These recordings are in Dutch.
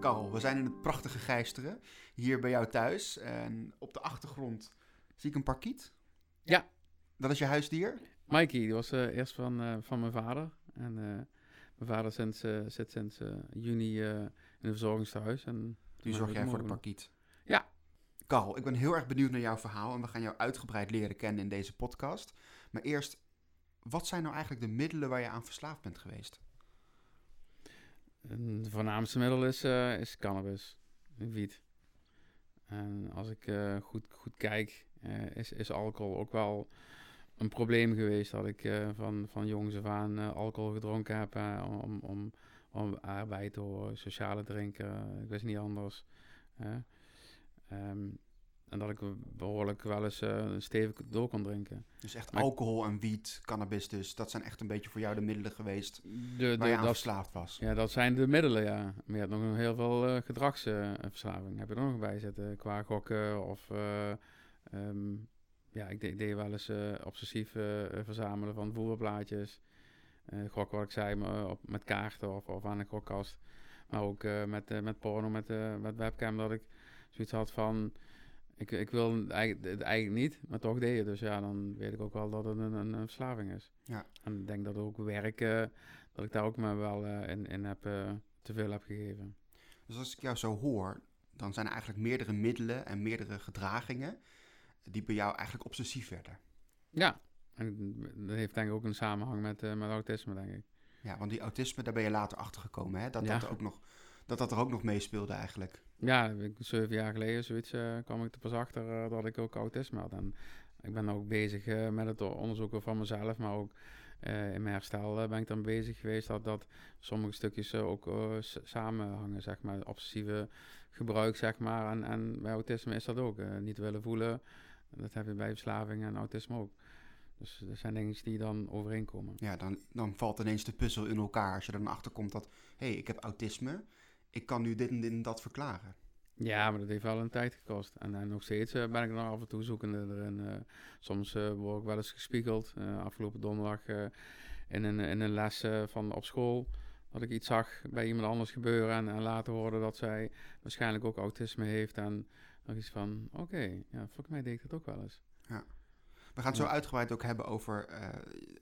Karel, we zijn in het prachtige Gijsteren, hier bij jou thuis. En op de achtergrond zie ik een parkiet. Ja. Dat is je huisdier? Mikey, die was eh, eerst van, eh, van mijn vader. En eh, mijn vader sinds, zit sinds juni in een verzorgingstehuis. En Nu zorg jij voor de parkiet. Ja. Karel, ik ben heel erg benieuwd naar jouw verhaal en we gaan jou uitgebreid leren kennen in deze podcast. Maar eerst, wat zijn nou eigenlijk de middelen waar je aan verslaafd bent geweest? Het voornaamste middel is, eh, is cannabis, wiet. En als ik eh, goed, goed kijk, eh, is, is alcohol ook wel een probleem geweest. Dat ik van, van jongs af aan alcohol gedronken heb om, om, om erbij te horen, sociale drinken. ik wist niet anders. hè. En dat ik behoorlijk wel eens eh, stevig door kon drinken. Dus echt Maar- alcohol en wiet, cannabis dus, dat zijn echt een beetje voor jou de middelen geweest De, waar je aan dat, verslaafd was. Ja, dat zijn de middelen, ja. Maar je hebt nog heel veel eh, gedragsverslaving. heb je er nog bij zitten. Qua gokken of... eh, ehm, ja, ik deed, deed wel eens obsessief verzamelen van voetbalblaadjes. Eh gok wat ik zei, maar op, met kaarten of, of aan een gokkast. Maar ook met, met porno, met, met webcam, dat ik zoiets had van... Ik, ik wil het eigenlijk, niet, maar toch deed je. Dus ja, dan weet ik ook wel dat het een, een, een verslaving is. Ja. En ik denk dat ook werk, eh, dat ik daar ook me wel eh, in, in heb, eh, te veel heb gegeven. Dus als ik jou zo hoor, dan zijn er eigenlijk meerdere middelen en meerdere gedragingen die bij jou eigenlijk obsessief werden. Ja, en dat heeft denk ik ook een samenhang met, eh, met autisme, denk ik. Ja, want die autisme, daar ben je later achter gekomen, hè? Dat, Ja. dat, er ook nog, dat dat er ook nog meespeelde eigenlijk. Ja, zeven jaar geleden zoiets, eh, kwam ik er pas achter eh, dat ik ook autisme had. En ik ben ook bezig eh, met het onderzoeken van mezelf, maar ook in mijn herstel ben ik dan bezig geweest dat, dat sommige stukjes ook samenhangen, zeg maar. Obsessieve gebruik, zeg maar. En, en bij autisme is dat ook. niet willen voelen, dat heb je bij verslaving en autisme ook. Dus dat zijn dingen die dan overeenkomen. Ja, dan, dan valt ineens de puzzel in elkaar als je er dan achter komt dat... hé, hey, ik heb autisme, ik kan nu dit en dit en dat verklaren. Ja, maar dat heeft wel een tijd gekost. En, en nog steeds eh, ben ik nog af en toe zoekende erin. eh. soms eh, word ik wel eens gespiegeld. Afgelopen donderdag in, een, in een les van op school. Dat ik iets zag bij iemand anders gebeuren. En, en later hoorde dat zij waarschijnlijk ook autisme heeft. En nog iets van, oké, ja, volgens mij deed ik dat ook wel eens. We gaan het zo Ja. uitgebreid ook hebben over,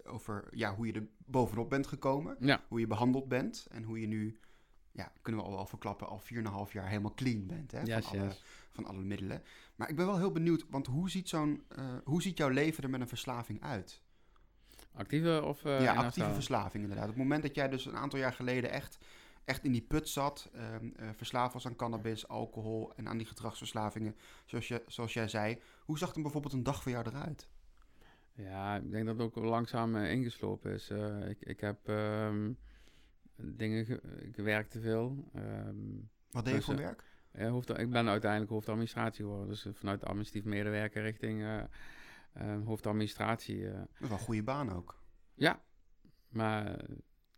over ja, hoe je er bovenop bent gekomen. Ja, Hoe je behandeld bent en hoe je nu, ja, kunnen we al wel verklappen, al 4,5 jaar helemaal clean bent hè, yes, van, alle, yes. van alle middelen. Maar ik ben wel heel benieuwd, want hoe ziet, zo'n, eh, hoe ziet jouw leven er met een verslaving uit? Actieve of eh ja, actieve verslaving inderdaad. Op het moment dat jij dus een aantal jaar geleden echt, echt in die put zat, eh, verslaafd was aan cannabis, alcohol en aan die gedragsverslavingen, zoals, je, zoals jij zei. Hoe zag dan bijvoorbeeld een dag voor jou eruit? Ja, ik denk dat het ook langzaam ingeslopen is. Ik, ik heb ehm, dingen, ge- ik werk te veel. Ehm, Wat deed je Dus, voor eh, werk? Hoofd, ik ben uiteindelijk hoofdadministratie geworden. Dus eh, vanuit administratief medewerker richting eh, eh, hoofdadministratie. Dat is wel een goede baan ook. ja, maar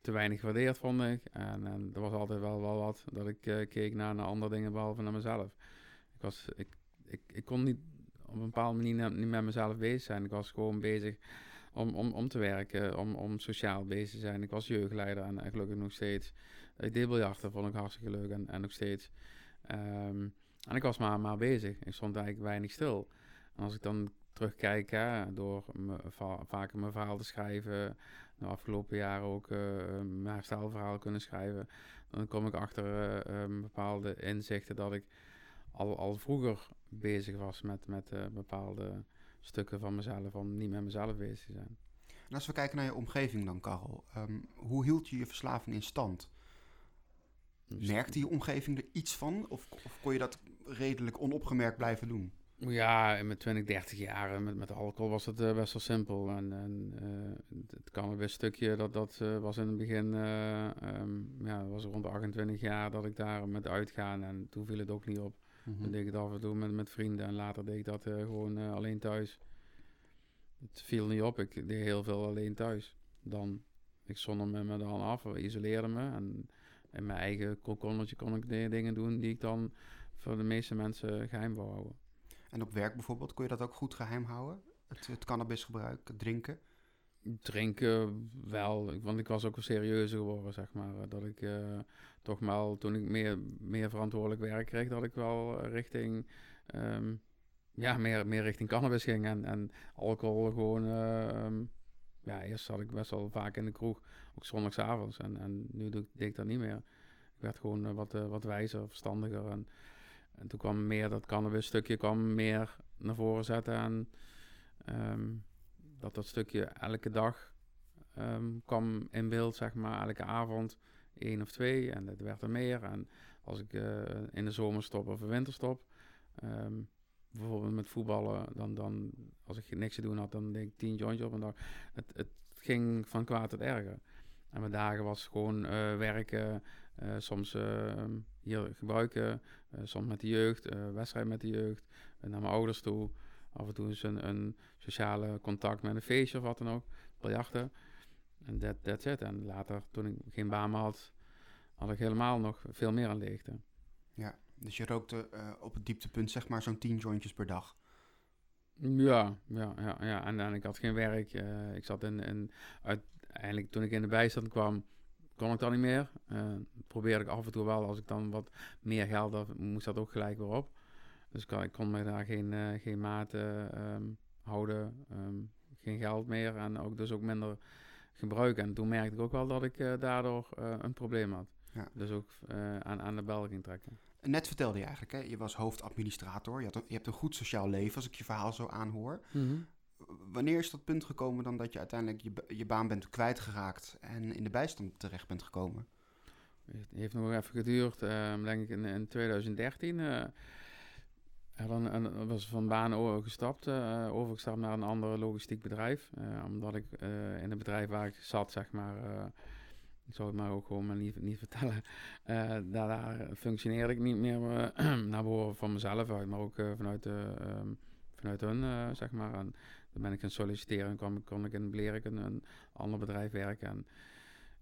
te weinig gewaardeerd vond ik. En, en er was altijd wel, wel wat dat ik keek naar, naar andere dingen behalve naar mezelf. Ik, was, ik, ik, ik kon niet op een bepaalde manier niet met mezelf bezig zijn. Ik was gewoon bezig om, om, om te werken, om, om sociaal bezig te zijn. Ik was jeugdleider en, gelukkig nog steeds. Ik deed biljarten, vond ik hartstikke leuk en, en nog steeds. Ehm, en ik was maar, maar bezig. Ik stond eigenlijk weinig stil. En als ik dan terugkijk, hè, door me, va- vaker mijn verhaal te schrijven, de afgelopen jaren ook eh, mijn herstelverhaal kunnen schrijven, dan kom ik achter eh, eh, bepaalde inzichten dat ik al, al vroeger bezig was met, met eh, bepaalde stukken van mezelf, om niet met mezelf bezig te zijn. En als we kijken naar je omgeving dan, Karel. ehm, hoe hield je je verslaving in stand? Dus- Merkte je omgeving er iets van? Of, of kon je dat redelijk onopgemerkt blijven doen? Ja, in mijn 20, 30 jaar met, met alcohol was het eh, best wel simpel. En, en eh, het cannabis stukje, dat, dat eh, was in het begin, ehm, ja, was rond de 28 jaar dat ik daar met uitgaan. En toen viel het ook niet op. Mhm. Dan deed ik het af en toe met, met vrienden en later deed ik dat eh, gewoon eh, alleen thuis. Het viel niet op, ik deed heel veel alleen thuis. Dan, ik zonder me dan af, isoleerde me. En in mijn eigen kokonnetje kon ik dingen doen die ik dan voor de meeste mensen geheim wou houden. En op werk bijvoorbeeld, kon je dat ook goed geheim houden? Het, het cannabisgebruik, het drinken? Drinken wel, want ik was ook wel serieuzer geworden, zeg maar. Dat ik uh, toch wel, toen ik meer, meer verantwoordelijk werk kreeg, dat ik wel richting, um, ja, meer, meer richting cannabis ging. En, en alcohol gewoon, um, ja, eerst zat ik best wel vaak in de kroeg, ook zondagsavonds. En, en nu doe, deed ik dat niet meer. Ik werd gewoon wat, wat wijzer, verstandiger. En, en toen kwam meer dat cannabis stukje kwam meer naar voren zetten. En um, dat dat stukje elke dag um, kwam in beeld, zeg maar, elke avond één of twee. En het werd er meer. En als ik uh, in de zomer stop of de winter stop, um, bijvoorbeeld met voetballen, dan, dan als ik niks te doen had, dan deed ik tien jointjes op een dag. Het, het ging van kwaad tot erger. En mijn dagen was gewoon uh, werken, uh, soms uh, hier gebruiken, soms met de jeugd, wedstrijd met de jeugd, naar mijn ouders toe. Af en toe eens een, een sociale contact met een feestje of wat dan ook, biljarten. En dat that's it. En later, toen ik geen baan meer had, had ik helemaal nog veel meer aan leegte. Ja, dus je rookte op het dieptepunt zeg maar zo'n 10 jointjes per dag. Ja, ja, ja, ja. En, en ik had geen werk. ik zat in, in uiteindelijk toen ik in de bijstand kwam, kon ik dat niet meer. Uh, probeerde ik af en toe wel, als ik dan wat meer geld had, moest dat ook gelijk weer op. Dus ik, ik kon me daar geen, uh, geen maten um, houden, um, geen geld meer en ook dus ook minder gebruiken. En toen merkte ik ook wel dat ik uh, daardoor een probleem had. Ja. Dus ook aan, aan de bel ging trekken. Net vertelde je eigenlijk, hè, je was hoofdadministrator. Je, had een, je hebt een goed sociaal leven, als ik je verhaal zo aanhoor. Mm -hmm wanneer is dat punt gekomen dan dat je uiteindelijk je, je baan bent kwijtgeraakt en in de bijstand terecht bent gekomen? Het heeft nog even geduurd, uh, denk ik in, in 2013. Uh, dan, en was van baan overgestapt, uh, overgestapt naar een ander logistiek bedrijf. Uh, omdat ik in het bedrijf waar ik zat, zeg maar, ik zou het maar ook gewoon niet, niet vertellen, daar, daar, functioneerde ik niet meer naar behoren van mezelf uit, maar ook vanuit, de, um, vanuit hun, zeg maar. En dan ben ik gaan solliciteren en kon ik in Blerik een, een ander bedrijf werken. En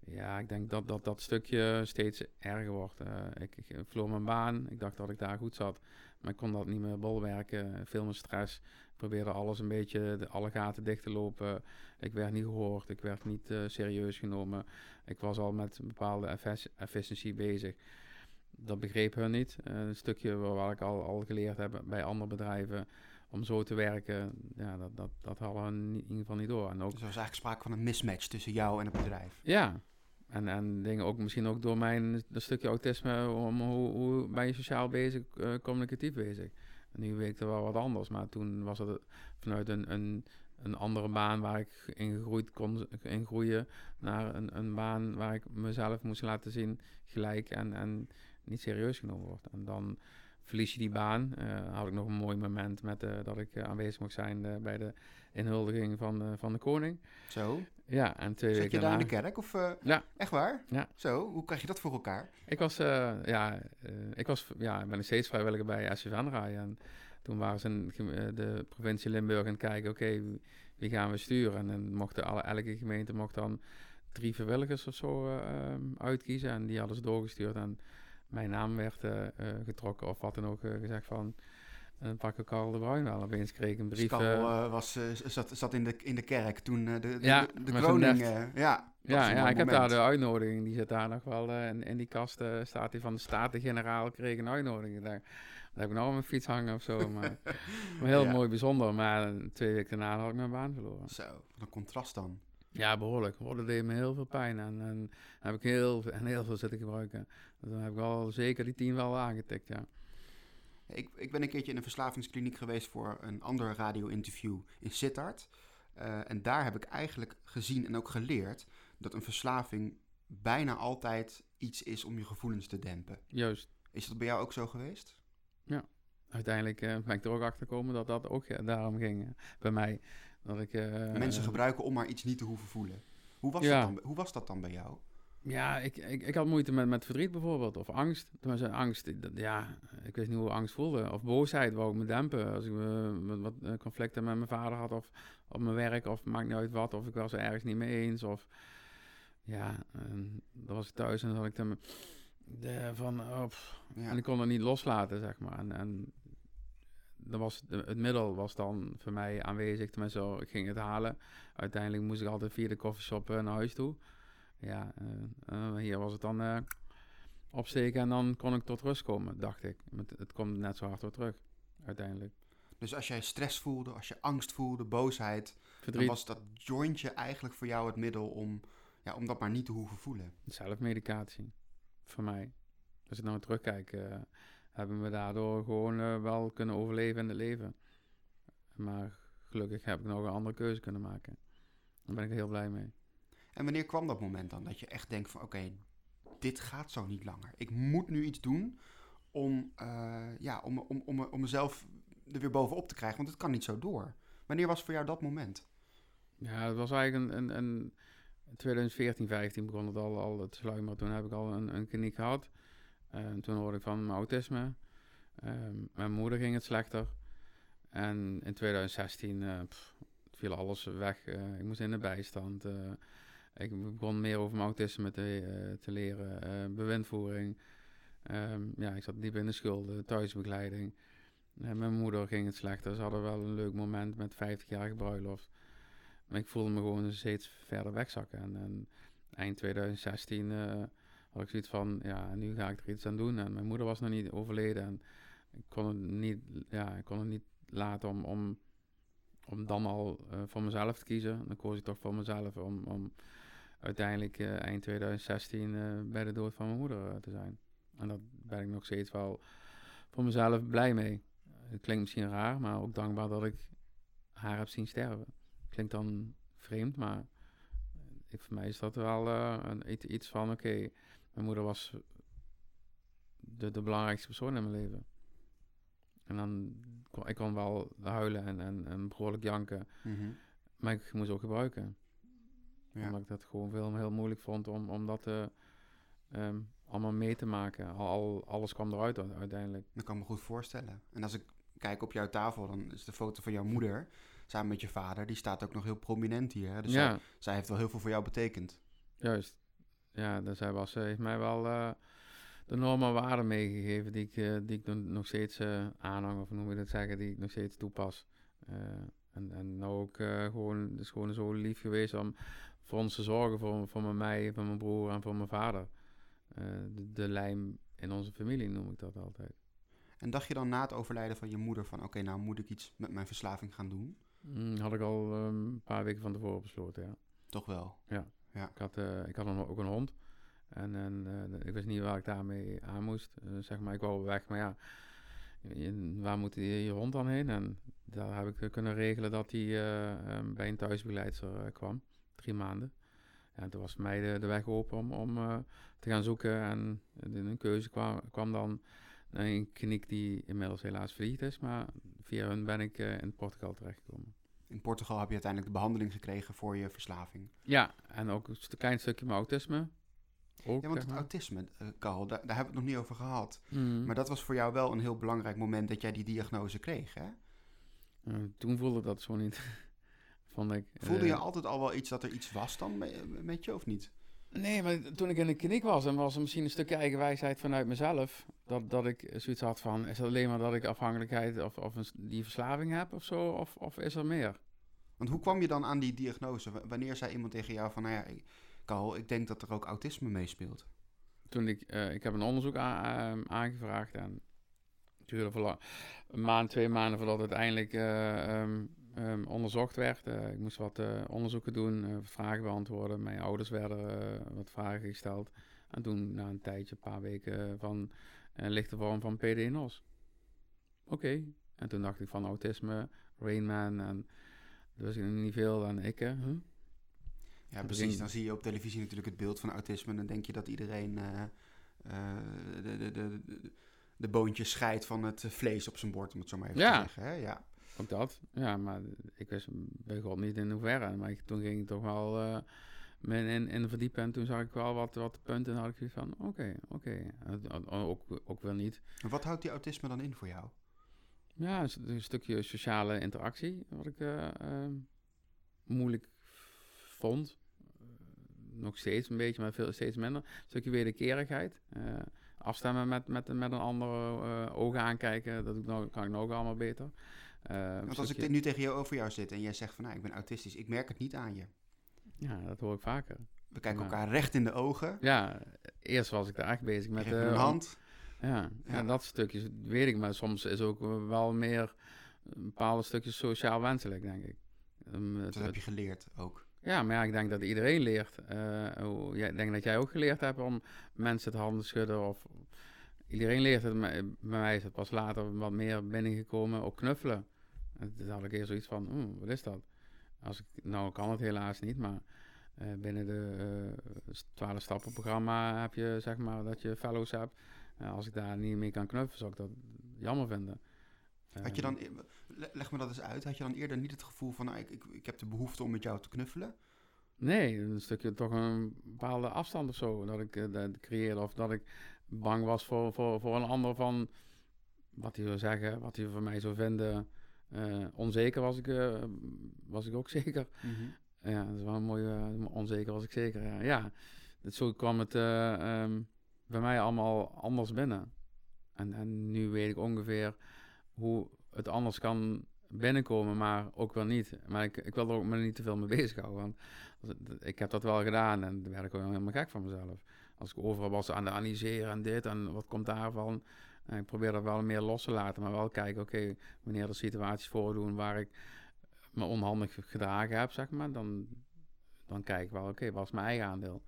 ja, ik denk dat dat, dat stukje steeds erger wordt. Ik, ik verloor mijn baan. Ik dacht dat ik daar goed zat. Maar ik kon dat niet meer bolwerken. Veel meer stress. Ik probeerde alles een beetje, de, alle gaten dicht te lopen. Ik werd niet gehoord. Ik werd niet uh, serieus genomen. Ik was al met een bepaalde efficiëntie bezig. Dat begreep hun niet. Uh, een stukje waar ik al, al geleerd heb bij andere bedrijven om zo te werken, ja, dat, dat, dat hadden we in ieder geval niet door. En ook, dus er was eigenlijk sprake van een mismatch tussen jou en het bedrijf. Ja, en, en dingen ook misschien ook door mijn dat stukje autisme, om, hoe, hoe ben je sociaal bezig, uh, communicatief bezig. En nu weet ik er wel wat anders, maar toen was het vanuit een, een, een andere baan waar ik in gegroeid kon in groeien, naar een, een baan waar ik mezelf moest laten zien gelijk en, en niet serieus genomen wordt. En dan verlies je die baan. Uh, had ik nog een mooi moment met uh, dat ik uh, aanwezig mocht zijn bij de inhuldiging van, van de koning. Zo? Ja, en twee Zit weken je daar in de kerk? Of, ja. Echt waar? Ja. Zo, hoe krijg je dat voor elkaar? Ik was, ja, ik was, ja, ben steeds vrijwilliger bij Venray. En toen waren ze in de provincie Limburg aan het kijken, oké, okay, wie gaan we sturen? En dan mochten alle, elke gemeente mocht dan drie vrijwilligers of zo ehm, uitkiezen. En die hadden ze doorgestuurd. En mijn naam werd uh, getrokken of wat dan ook uh, gezegd van uh, pak ik Karel de Bruin wel. Opeens kreeg ik een brief. Karel was, zat, zat in, de, in de kerk toen de, de, ja, de, de koning... ja, ja, ja ik heb daar de uitnodiging. Die zit daar nog wel in, in die kast. staat die van de Staten-Generaal. kreeg een uitnodiging. Daar, daar heb ik nog op mijn fiets hangen of zo. Maar, maar heel ja. mooi bijzonder. Maar twee weken daarna had ik mijn baan verloren. Zo, wat een contrast dan. Ja, behoorlijk. Dat deed me heel veel pijn. En, en heb ik heel, en heel veel zitten gebruiken. Dus dan heb ik wel zeker die tien wel aangetikt, ja. Ik, ik ben een keertje in een verslavingskliniek geweest voor een ander radio-interview in Sittard. Uh, en daar heb ik eigenlijk gezien en ook geleerd dat een verslaving bijna altijd iets is om je gevoelens te dempen. Juist. Is dat bij jou ook zo geweest? Ja, uiteindelijk uh, ben ik er ook achter gekomen dat dat ook ja, daarom ging bij mij. Dat ik, Mensen gebruiken om maar iets niet te hoeven voelen. Hoe was, ja. dat, dan, hoe was dat dan bij jou? Ja, ik, ik, ik had moeite met, met verdriet bijvoorbeeld, of angst. Toen was angst, dat, ja, ik wist niet hoe angst voelde. Of boosheid wou ik me dempen. Als ik me, wat conflicten met mijn vader had, of op mijn werk, of maakt niet uit wat, of ik was er ergens niet mee eens. Of ja, en dan was ik thuis en dan had ik dan de, van, oh, ja. en ik kon het niet loslaten, zeg maar. En, en dan was de- het middel was dan voor mij aanwezig. Tenminste, zo, ik ging het halen. Uiteindelijk moest ik altijd via de koffieshop eh, naar huis toe. Ja, eh, eh, hier was het dan opsteken en dan kon ik tot rust komen, dacht ik. Het, het komt net zo hard weer terug, uiteindelijk. Dus als jij stress voelde, als je angst voelde, boosheid, dan Verdriet, was dat jointje eigenlijk voor jou het middel om, ja, om dat maar niet te hoeven voelen. zelfmedicatie, voor mij. Als ik nou terugkijk, hebben we daardoor gewoon eh, wel kunnen overleven in het leven. Maar gelukkig heb ik nog een andere keuze kunnen maken. Daar ben ik heel blij mee. En wanneer kwam dat moment dan? Dat je echt denkt van oké, dit gaat zo niet langer. Ik moet nu iets doen om, eh, ja, om, om, om, om mezelf er weer bovenop te krijgen, want het kan niet zo door. Wanneer was voor jou dat moment? Ja, het was eigenlijk een, een, een 2014, 15 begon het al, al te sluimeren. Toen heb ik al een, een kliniek gehad. En toen hoorde ik van mijn autisme. Ehm, mijn moeder ging het slechter. En in 2016 eh, viel alles weg. Eh, ik moest in de bijstand. eh, ik begon meer over mijn autisme te, eh, te leren. eh, bewindvoering. Ehm, ja, ik zat diep in de schulden. Thuisbegeleiding. Mijn moeder ging het slechter. Ze hadden wel een leuk moment met 50-jarige bruiloft. Maar ik voelde me gewoon steeds verder wegzakken. En, en eind 2016 eh, had ik zoiets van, ja, nu ga ik er iets aan doen. En mijn moeder was nog niet overleden. En ik kon het niet, ja, ik kon het niet laten om, om, om dan al eh, voor mezelf te kiezen. Dan koos ik toch voor mezelf om, om uiteindelijk eh, eind 2016 eh, bij de dood van mijn moeder te zijn. En daar ben ik nog steeds wel voor mezelf blij mee. Het klinkt misschien raar, maar ook dankbaar dat ik haar heb zien sterven. Klinkt dan vreemd, maar ik, voor mij is dat wel een, iets van: oké, mijn moeder was de, de belangrijkste persoon in mijn leven. En dan kon ik kon wel huilen en, en, en behoorlijk janken, maar ik moest ook gebruiken. Ja. Omdat ik dat gewoon veel heel moeilijk vond om, om dat eh, ehm, allemaal mee te maken. Al, al- alles kwam eruit uiteindelijk. Dat kan ik me goed voorstellen. En als ik kijk op jouw tafel, dan is de foto van jouw moeder samen met je vader, die staat ook nog heel prominent hier. Hè? Dus zij, ja, zij heeft wel heel veel voor jou betekend. juist. Ja, dus hij was, heeft mij wel eh, de normen en waarden meegegeven die ik, eh, die ik nog- steeds eh, aanhang, of hoe moet je dat zeggen, die ik nog steeds toepas. En, en nou ook gewoon, is gewoon zo lief geweest om voor ons te zorgen, voor, voor mijn- mij, voor mijn broer en voor mijn vader. De, de lijm in onze familie noem ik dat altijd. En dacht je dan na het overlijden van je moeder van oké, nou moet ik iets met mijn verslaving gaan doen? Mm, had ik al ehm, een paar weken van tevoren besloten, ja. Toch wel. Ik had, eh, ik had ook een hond. En, en eh, ik wist niet waar ik daarmee aan moest. Eh, zeg maar, ik wou weg, maar ja, waar moet je, hond dan heen? En daar heb ik kunnen regelen dat hij bij een thuisbegeleidster kwam. Drie maanden. Ja, en toen was voor mij de, weg open om, om te gaan zoeken. En een keuze kwam, kwam dan een kliniek die inmiddels helaas verliefd is. Maar via hun ben ik in Portugal terechtgekomen. In Portugal heb je uiteindelijk de behandeling gekregen voor je verslaving. Ja, en ook een klein stukje mijn autisme. Ook, Ja, want het autisme, eh Carl, daar, daar hebben we het nog niet over gehad. Mm. Maar dat was voor jou wel een heel belangrijk moment dat jij die diagnose kreeg, hè? Eh, toen voelde dat zo niet. Vond ik. Voelde eh, je altijd al wel iets dat er iets was dan me- met je of niet? Nee, maar toen ik in de kliniek was, en was er misschien een stukje eigenwijsheid vanuit mezelf. Dat, dat ik zoiets had van: is het alleen maar dat ik afhankelijkheid of, of een, die verslaving heb of zo? Of, of is er meer? Want hoe kwam je dan aan die diagnose? Wanneer zei iemand tegen jou van, nou ja, ik- Carl, ik denk dat er ook autisme meespeelt. Toen ik, eh, ik heb een onderzoek ehm, aangevraagd en het duurde voor lang- een maand, twee maanden voordat het eindelijk eh, ehm, onderzocht werd. Eh, ik moest wat eh, onderzoeken doen, eh, vragen beantwoorden. Mijn ouders werden wat vragen gesteld. En toen, na een tijdje, een paar weken, van een lichte vorm van PD-NOS. Oké. En toen dacht ik van autisme, Rainman en er was niet veel aan ik. hè, huh? Ja, precies. Dan zie je op televisie natuurlijk het beeld van autisme. En dan denk je dat iedereen de, de, de, de, de boontjes scheidt van het vlees op zijn bord, om het zo maar even Ja. te zeggen. Hè? Ja. Ook dat, ja, maar ik wist bij God niet in hoeverre. Maar ik, toen ging ik toch wel eh me in, in verdiepen en toen zag ik wel wat, wat punten en had ik zoiets van, oké, oké. Ook, ook wel niet. En wat houdt die autisme dan in voor jou? Ja, een, st- een stukje sociale interactie, wat ik eh, ehm, moeilijk vond. Eh, nog steeds een beetje, maar veel, steeds minder. Een stukje wederkerigheid. Afstemmen met, met, met een andere eh, ogen aankijken. Dat doe ik nou, kan ik ook allemaal beter. Eh, Want als ik stukje- dit nu tegen jou over jou zit en jij zegt van nou, ik ben autistisch, ik merk het niet aan je. Ja, dat hoor ik vaker. We kijken Ja. elkaar recht in de ogen. Ja, eerst was ik daar echt bezig met... Eh, een hand. Ja, ja. Ja. dat stukjes weet ik, maar soms is ook wel meer een bepaalde stukjes sociaal wenselijk, denk ik. Um, het- Dat heb je geleerd ook. Ja, maar ja, ik denk dat iedereen leert. Eh, ik denk dat jij ook geleerd hebt om mensen het handen schudden. Of, iedereen leert het. Bij mij is het pas later wat meer binnengekomen op knuffelen. En toen had ik eerst zoiets van, "Oeh, wat is dat? Als ik, nou kan het helaas niet, maar eh, binnen de eh 12 stappen programma heb je zeg maar dat je fellows hebt. Eh, als ik daar niet mee kan knuffelen, zou ik dat jammer vinden. Had je dan, le- leg me dat eens uit, had je dan eerder niet het gevoel van nou, ik, ik, ik heb de behoefte om met jou te knuffelen? Nee, een stukje toch een bepaalde afstand of zo dat ik dat creëerde. Of dat ik bang was voor, voor, voor een ander van wat hij zou zeggen, wat hij van mij zou vinden. Eh, onzeker was ik, eh, was ik ook zeker. Ja, dat is wel een mooie, onzeker was ik zeker. Ja, ja zo kwam het eh, ehm, bij mij allemaal anders binnen. En, en nu weet ik ongeveer hoe het anders kan binnenkomen, maar ook wel niet. Maar ik, ik wil er ook maar niet te veel mee bezighouden. Want ik heb dat wel gedaan en daar werd ik gewoon helemaal gek van mezelf. Als ik overal was aan het analyseren en dit en wat komt daarvan. En ik probeer dat wel meer los te laten, maar wel kijken, oké, wanneer er situaties voordoen waar ik me onhandig gedragen heb, zeg maar, dan, dan kijk ik wel, oké, wat is mijn eigen aandeel?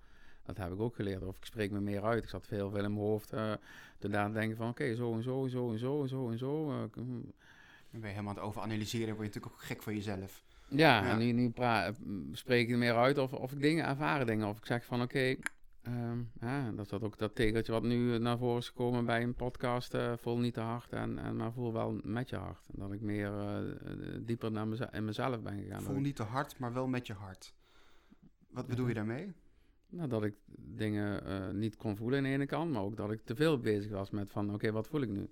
Dat heb ik ook geleerd. Of ik spreek me meer uit. Ik zat veel, veel in mijn hoofd eh, te denken van, oké, zo en zo en zo en zo en zo en zo. eh, hm. Dan ben je helemaal aan het overanalyseren, word je natuurlijk ook gek van jezelf. Ja, Ja. en nu, nu pra- spreek ik er meer uit of, of ik dingen ervaren dingen. Of ik zeg van oké, ehm, ja, dat is dat ook dat tegeltje wat nu naar voren is gekomen bij een podcast. eh, voel niet te hard, en, en, maar voel wel met je hart. En dat ik meer eh, eh, dieper naar in mezelf ben gegaan. Voel niet te hard, maar wel met je hart. Wat bedoel je daarmee? Nou, dat ik dingen eh, niet kon voelen aan de ene kant, maar ook dat ik te veel bezig was met van, oké, wat voel ik nu?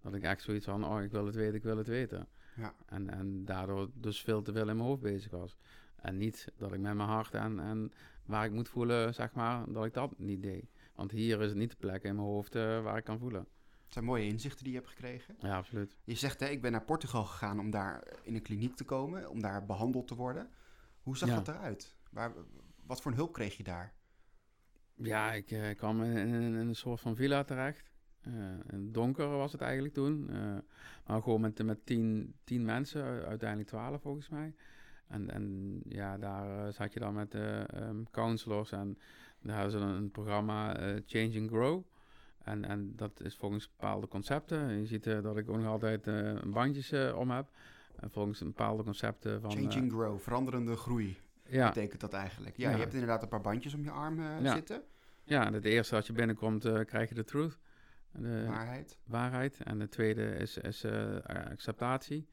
Dat ik echt zoiets van, oh, ik wil het weten, ik wil het weten. Ja. En, en daardoor dus veel te veel in mijn hoofd bezig was. En niet dat ik met mijn hart en, en waar ik moet voelen, zeg maar, dat ik dat niet deed. Want hier is het niet de plek in mijn hoofd eh, waar ik kan voelen. Het zijn mooie inzichten die je hebt gekregen. Ja, absoluut. Je zegt, hè, ik ben naar Portugal gegaan om daar in een kliniek te komen, om daar behandeld te worden. Hoe zag Ja. dat eruit? Waar, wat voor een hulp kreeg je daar? Ja, ik eh, kwam in, in- in een soort van villa terecht. In het donker was het eigenlijk toen. Maar gewoon met, met tien, tien mensen, uiteindelijk twaalf volgens mij. En, en ja, daar eh, zat je dan met de ehm counselors en daar hadden ze dan een programma eh, Change and Grow. En, en dat is volgens bepaalde concepten. Je ziet eh, dat ik ook nog altijd eh, bandjes om heb. En volgens bepaalde concepten van... Change and grow, veranderende groei, ja, betekent dat eigenlijk. Ja, Ja. je hebt inderdaad een paar bandjes om je arm Ja. zitten. ja, en het eerste als je binnenkomt krijg je de truth. De, Waarheid. waarheid. En de tweede is, is eh, acceptatie.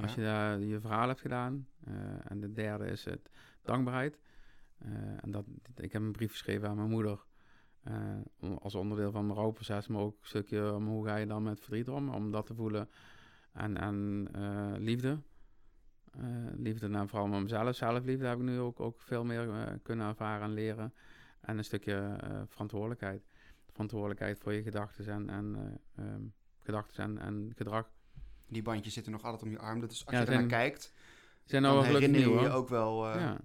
Ja. Als je daar je verhaal hebt gedaan. Eh, en de derde is het dankbaarheid. Eh, en dat, ik heb een brief geschreven aan mijn moeder. eh, als onderdeel van mijn rouwproces. Maar ook een stukje om hoe ga je dan met verdriet om. Om dat te voelen. En, en liefde. Liefde naar vooral met mezelf. Zelfliefde heb ik nu ook, ook veel meer kunnen ervaren en leren. En een stukje verantwoordelijkheid. Verantwoordelijkheid voor je gedachten en, en, eh, ehm, en gedrag. Die bandjes zitten nog altijd om je arm. Dus als Ja, je ernaar zijn- kijkt, zijn dan herinner nieuw je ook wel... eh, Ja.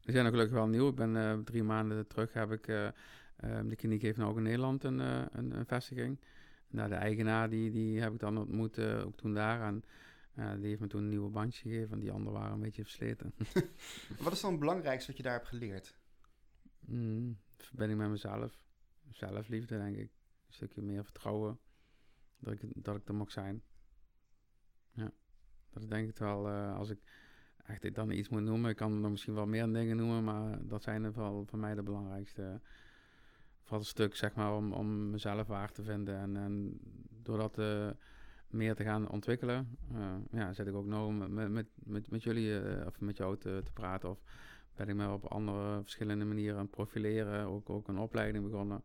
Zijn ook gelukkig wel nieuw. Ik ben eh, drie maanden terug heb ik... eh, de kliniek heeft nou ook in Nederland een, een, een vestiging. Nou, de eigenaar die, die heb ik dan ontmoet, ook toen daar. En die heeft me toen een nieuwe bandje gegeven. En die andere waren een beetje versleten. Wat is dan het belangrijkste wat je daar hebt geleerd? Mm, verbinding met mezelf. Zelfliefde, denk ik. Een stukje meer vertrouwen. Dat ik, dat ik er mag zijn. Ja, dat is denk ik wel. eh, als ik echt dan iets moet noemen. Ik kan er misschien wel meer dingen noemen. Maar dat zijn er wel voor mij de belangrijkste. Voor het stuk, zeg maar, om, om mezelf waar te vinden. En, en door dat eh, meer te gaan ontwikkelen. eh, ja, zit ik ook nou met, met, met, met jullie of met jou te, te praten. Of ben ik me op andere verschillende manieren aan profileren. Ook, ook een opleiding begonnen.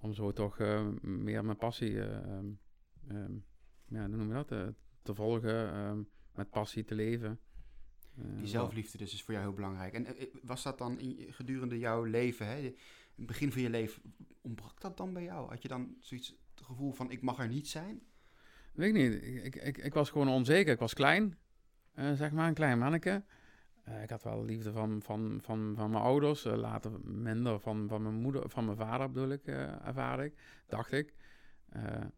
Om zo toch meer mijn passie, ehm, ja, noem dat, te volgen. ehm, met passie te leven. Eh, Die zelfliefde dus is voor jou heel belangrijk. En eh, was dat dan in, gedurende jouw leven? Hè? het begin van je leven, ontbrak dat dan bij jou? Had je dan zoiets, het gevoel van ik mag er niet zijn? Weet ik niet. Ik, ik, ik was gewoon onzeker. Ik was klein, eh, zeg maar, een klein manneke. Eh, ik had wel liefde van, van, van, van mijn ouders, eh, later minder van, van mijn moeder, van mijn vader bedoel ik, uh, ervaar ik, dacht ik.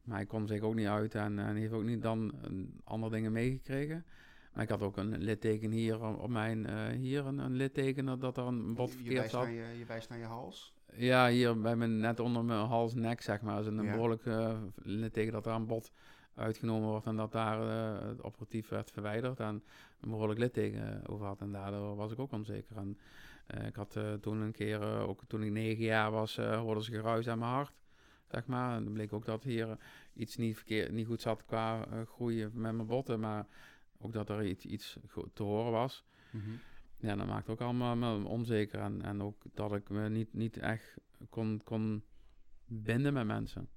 Maar ik kon zich ook niet uit en, en heeft ook niet dan andere dingen meegekregen. Maar ik had ook een litteken hier op mijn, hier een, een litteken dat er een bot verkeerd zat. Je, je wijst naar je hals? Ja, hier bij mijn, net onder mijn hals, nek zeg maar. is een ja. behoorlijk litteken dat er een bot uitgenomen wordt en dat daar uh, het operatief werd verwijderd en een behoorlijk litteken over had. En daardoor was ik ook onzeker. En uh, ik had uh, toen een keer, ook toen ik negen jaar was, hoorde ze geruis aan mijn hart. Zeg maar. En dan bleek ook dat hier iets niet, verkeerd, niet goed zat qua groeien met mijn botten, maar ook dat er iets, iets te horen was. Mm -hmm. Ja, dat maakte ook allemaal me onzeker. En, en ook dat ik me niet, niet echt kon, kon binden met mensen.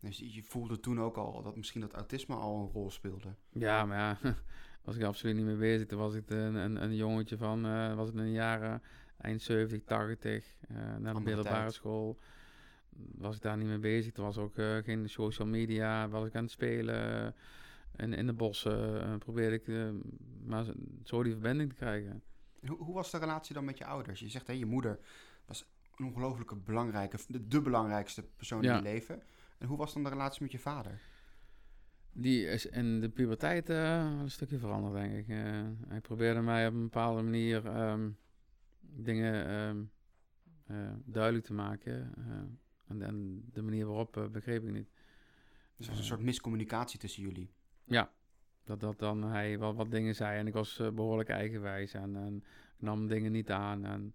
Dus je voelde toen ook al dat misschien dat autisme al een rol speelde. Ja, maar ja, was ik absoluut niet mee bezig. Toen was ik een, een, een jongetje van, uh, was het in de jaren eind 70, 80, uh, naar de middelbare school. Was ik daar niet mee bezig. Toen was ook uh, geen social media, was ik aan het spelen in, in de bossen. probeerde ik maar zo die verbinding te krijgen. Hoe, hoe was de relatie dan met je ouders? Je zegt, hè, je moeder was een ongelooflijke belangrijke, de, de belangrijkste persoon ja. in je leven. En hoe was dan de relatie met je vader? Die is in de puberteit uh, een stukje veranderd, denk ik. Uh, hij probeerde mij op een bepaalde manier um, dingen um, uh, duidelijk te maken. En, en, de manier waarop begreep ik niet. Dus er was een soort miscommunicatie tussen jullie? Ja, dat, dat dan hij wat, wat dingen zei en ik was behoorlijk eigenwijs en, en ik nam dingen niet aan. En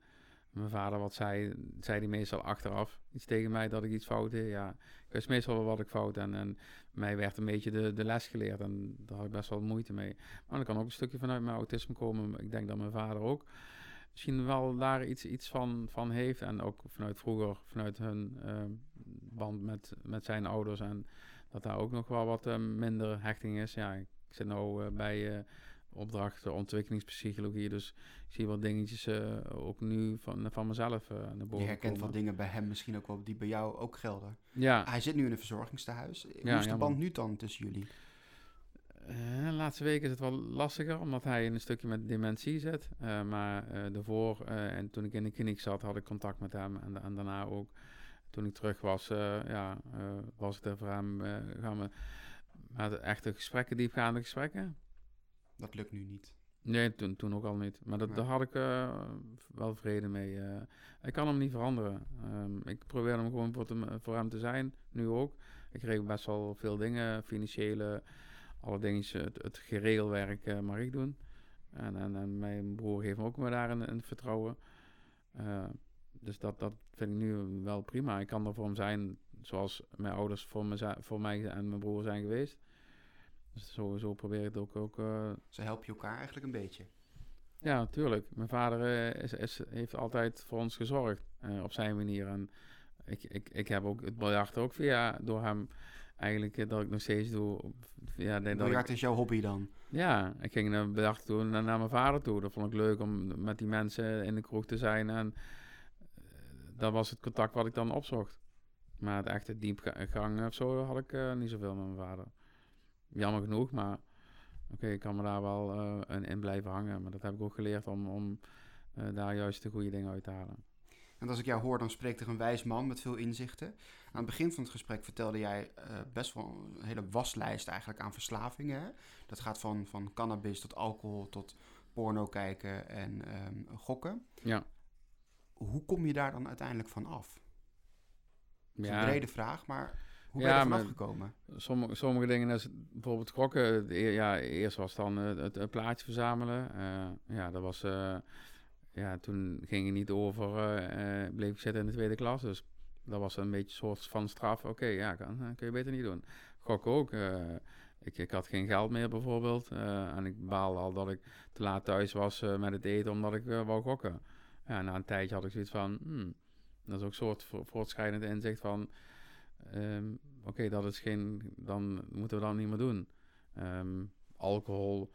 mijn vader wat zei, zei hij meestal achteraf iets tegen mij dat ik iets fout deed. Ja, ik wist meestal wel wat ik fout en, en mij werd een beetje de, de les geleerd en daar had ik best wel moeite mee. Maar dan kan ook een stukje vanuit mijn autisme komen. Ik denk dat mijn vader ook misschien wel daar iets, iets van, van heeft en ook vanuit vroeger, vanuit hun uh, band met, met zijn ouders en dat daar ook nog wel wat uh, minder hechting is. Ja, ik zit nou uh, bij opdrachten ontwikkelingspsychologie. Dus ik zie wat dingetjes ook nu van, van mezelf naar boven Je herkent komen. wat dingen bij hem misschien ook wel die bij jou ook gelden. Ja. Hij zit nu in een verzorgingstehuis. Hoe ja, is de band nu dan tussen jullie? Uh, de laatste weken is het wel lastiger, omdat hij in een stukje met dementie zit. maar daarvoor, en toen ik in de kliniek zat, had ik contact met hem. En, en daarna ook, toen ik terug was, ja, was het er voor hem, gaan we met echte gesprekken, diepgaande gesprekken. Dat lukt nu niet. Nee, toen, toen ook al niet. Maar dat, nee. daar had ik wel vrede mee. Ik kan hem niet veranderen. Um, ik probeer hem gewoon voor, te, voor, hem te zijn, nu ook. Ik kreeg best wel veel dingen, financiële, alle het, het geregelwerk uh, mag ik doen. En, en, en, mijn broer geeft me ook me daar een, een vertrouwen. dus dat, dat vind ik nu wel prima. Ik kan er voor hem zijn zoals mijn ouders voor, me, voor mij en mijn broer zijn geweest. Dus zo, zo probeer ik het ook... ook uh... Ze helpen je elkaar eigenlijk een beetje. Ja, natuurlijk. Mijn vader is, is, heeft altijd voor ons gezorgd op zijn manier. En ik, ik, ik heb ook het biljart ook via door hem eigenlijk dat ik nog steeds doe. Ja, biljart is jouw hobby dan? Ja, ik ging naar en naar mijn vader toe. Dat vond ik leuk om met die mensen in de kroeg te zijn. En dat was het contact wat ik dan opzocht. Maar het echte diepgang of zo had ik niet zoveel met mijn vader jammer genoeg, maar oké, ik kan me daar wel uh, in, in, blijven hangen. Maar dat heb ik ook geleerd om, om uh, daar juist de goede dingen uit te halen. En als ik jou hoor, dan spreekt er een wijs man met veel inzichten. Aan het begin van het gesprek vertelde jij uh, best wel een hele waslijst eigenlijk aan verslavingen. Hè? Dat gaat van, van cannabis tot alcohol tot porno kijken en um, gokken. Ja. Hoe kom je daar dan uiteindelijk van af? Dat is ja. een brede vraag, maar hoe ben je ja, er gekomen? Sommige, sommige dingen bijvoorbeeld gokken. Ja, eerst was dan het, het plaatje verzamelen. Uh, ja, dat was... Uh, ja, toen ging je niet over, uh, bleef ik zitten in de tweede klas. Dus dat was een beetje een soort van straf. Oké, ja, kan, kun je beter niet doen. Gokken ook. ik, ik had geen geld meer bijvoorbeeld. en ik baalde al dat ik te laat thuis was met het eten omdat ik wou gokken. Ja, na een tijdje had ik zoiets van... Hmm, dat is ook een soort voortschrijdend inzicht van Um, Oké, dat is geen. Dan moeten we dat niet meer doen. Um, alcohol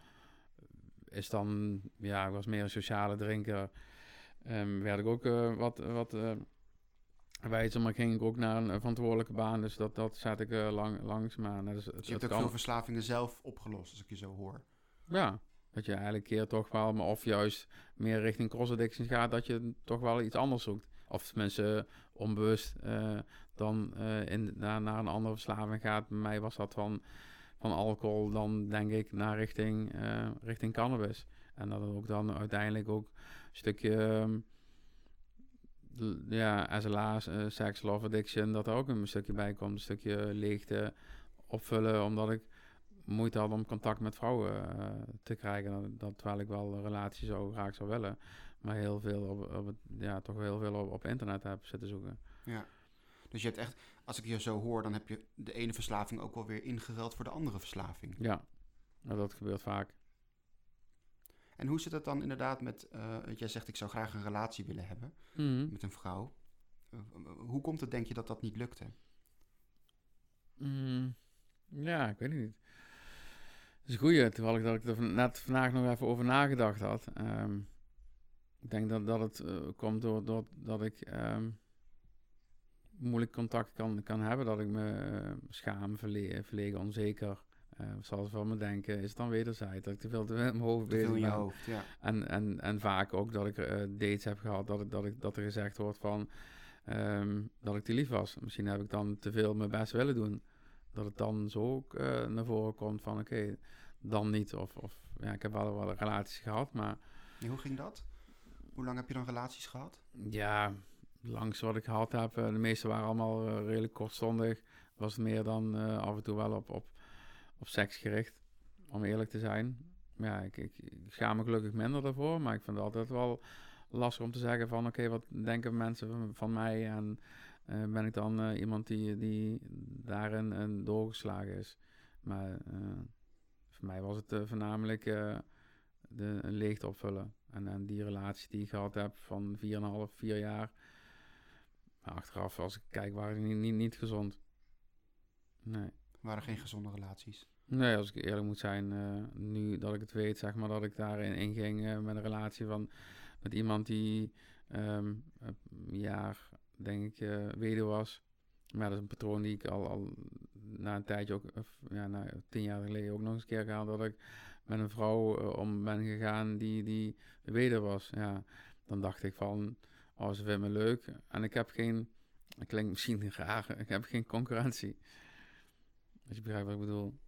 is dan. Ja, ik was meer een sociale drinker. Um, werd ik ook uh, wat. wat uh, wijzen, maar ging ik ook naar een, verantwoordelijke baan. Dus dat, dat zet ik eh, lang, langs. Maar Dus je hebt ook kan- veel verslavingen zelf opgelost, als ik je zo hoor. Ja, dat je eigenlijk keer toch wel, maar of juist meer richting cross addiction gaat, dat je toch wel iets anders zoekt. Of tenminste onbewust eh, dan eh, in, naar, naar een andere verslaving gaat. Bij mij was dat van, van alcohol dan denk ik naar richting, eh, richting cannabis. En dat het ook dan uiteindelijk ook een stukje ehm, ja, SLA's, eh sex, love addiction, dat er ook een stukje bij komt. Een stukje leegte opvullen, omdat ik moeite had om contact met vrouwen eh, te krijgen. Dat, terwijl ik wel een relatie zo graag zou willen. Maar heel veel op, op ja, toch heel veel op, op internet heb zitten zoeken. Ja. Dus je hebt echt, als ik je zo hoor, dan heb je de ene verslaving ook wel weer ingeruild voor de andere verslaving. Ja, nou, dat gebeurt vaak. En hoe zit het dan inderdaad met, want jij zegt ik zou graag een relatie willen hebben Mhm. met een vrouw. Eh, hoe komt het, denk je, dat dat niet lukte? Mm, ja, ik weet het niet. Dat is een goeie, terwijl ik, dat ik er net vandaag nog even over nagedacht had. Ehm, ik denk dat, dat het eh, komt door, door dat ik ehm, moeilijk contact kan, kan hebben. Dat ik me eh, schaam, verle verlegen, onzeker. eh zoals van me denken, is het dan wederzijds. Dat ik te veel te mijn hoofd bezig ben. hoofd, ja. En, en, en vaak ook dat ik eh, dates heb gehad, dat, ik, dat, ik, dat er gezegd wordt van ehm, dat ik te lief was. Misschien heb ik dan te veel mijn best willen doen. Dat het dan zo ook naar voren komt van oké, dan niet. Of, of ja, ik heb wel wel relaties gehad, maar En hoe ging dat? Hoe lang heb je dan relaties gehad? ja, langs wat ik gehad heb, eh, de meeste waren allemaal eh, redelijk kortstondig. Was meer dan eh, af en toe wel op, op, op seks gericht, om eerlijk te zijn. Ja, ik, ik, schaam me gelukkig minder daarvoor, maar ik vind het altijd wel lastig om te zeggen van oké, wat denken mensen van, mij en ben ik dan iemand die, die daarin een doorgeslagen is. Maar voor mij was het voornamelijk de, een leegte opvullen. En, en die relatie die ik gehad heb van 4,5, 4 jaar. Maar achteraf, als ik kijk, waren die niet, niet, niet gezond. Nee. waren geen gezonde relaties. Nee, als ik eerlijk moet zijn, eh, nu dat ik het weet, zeg maar, dat ik daarin inging eh, met een relatie van met iemand die ehm, een jaar, denk ik, eh weduwe was. Maar dat is een patroon die ik al, al na een tijdje ook, of, ja, na tien jaar geleden ook nog eens een keer gehad, dat ik met een vrouw om ben gegaan die, die weduwe was. Ja, dan dacht ik van, oh, ze vindt me leuk. En ik heb geen, dat klinkt misschien raar, ik heb geen concurrentie. Als je begrijpt wat ik bedoel.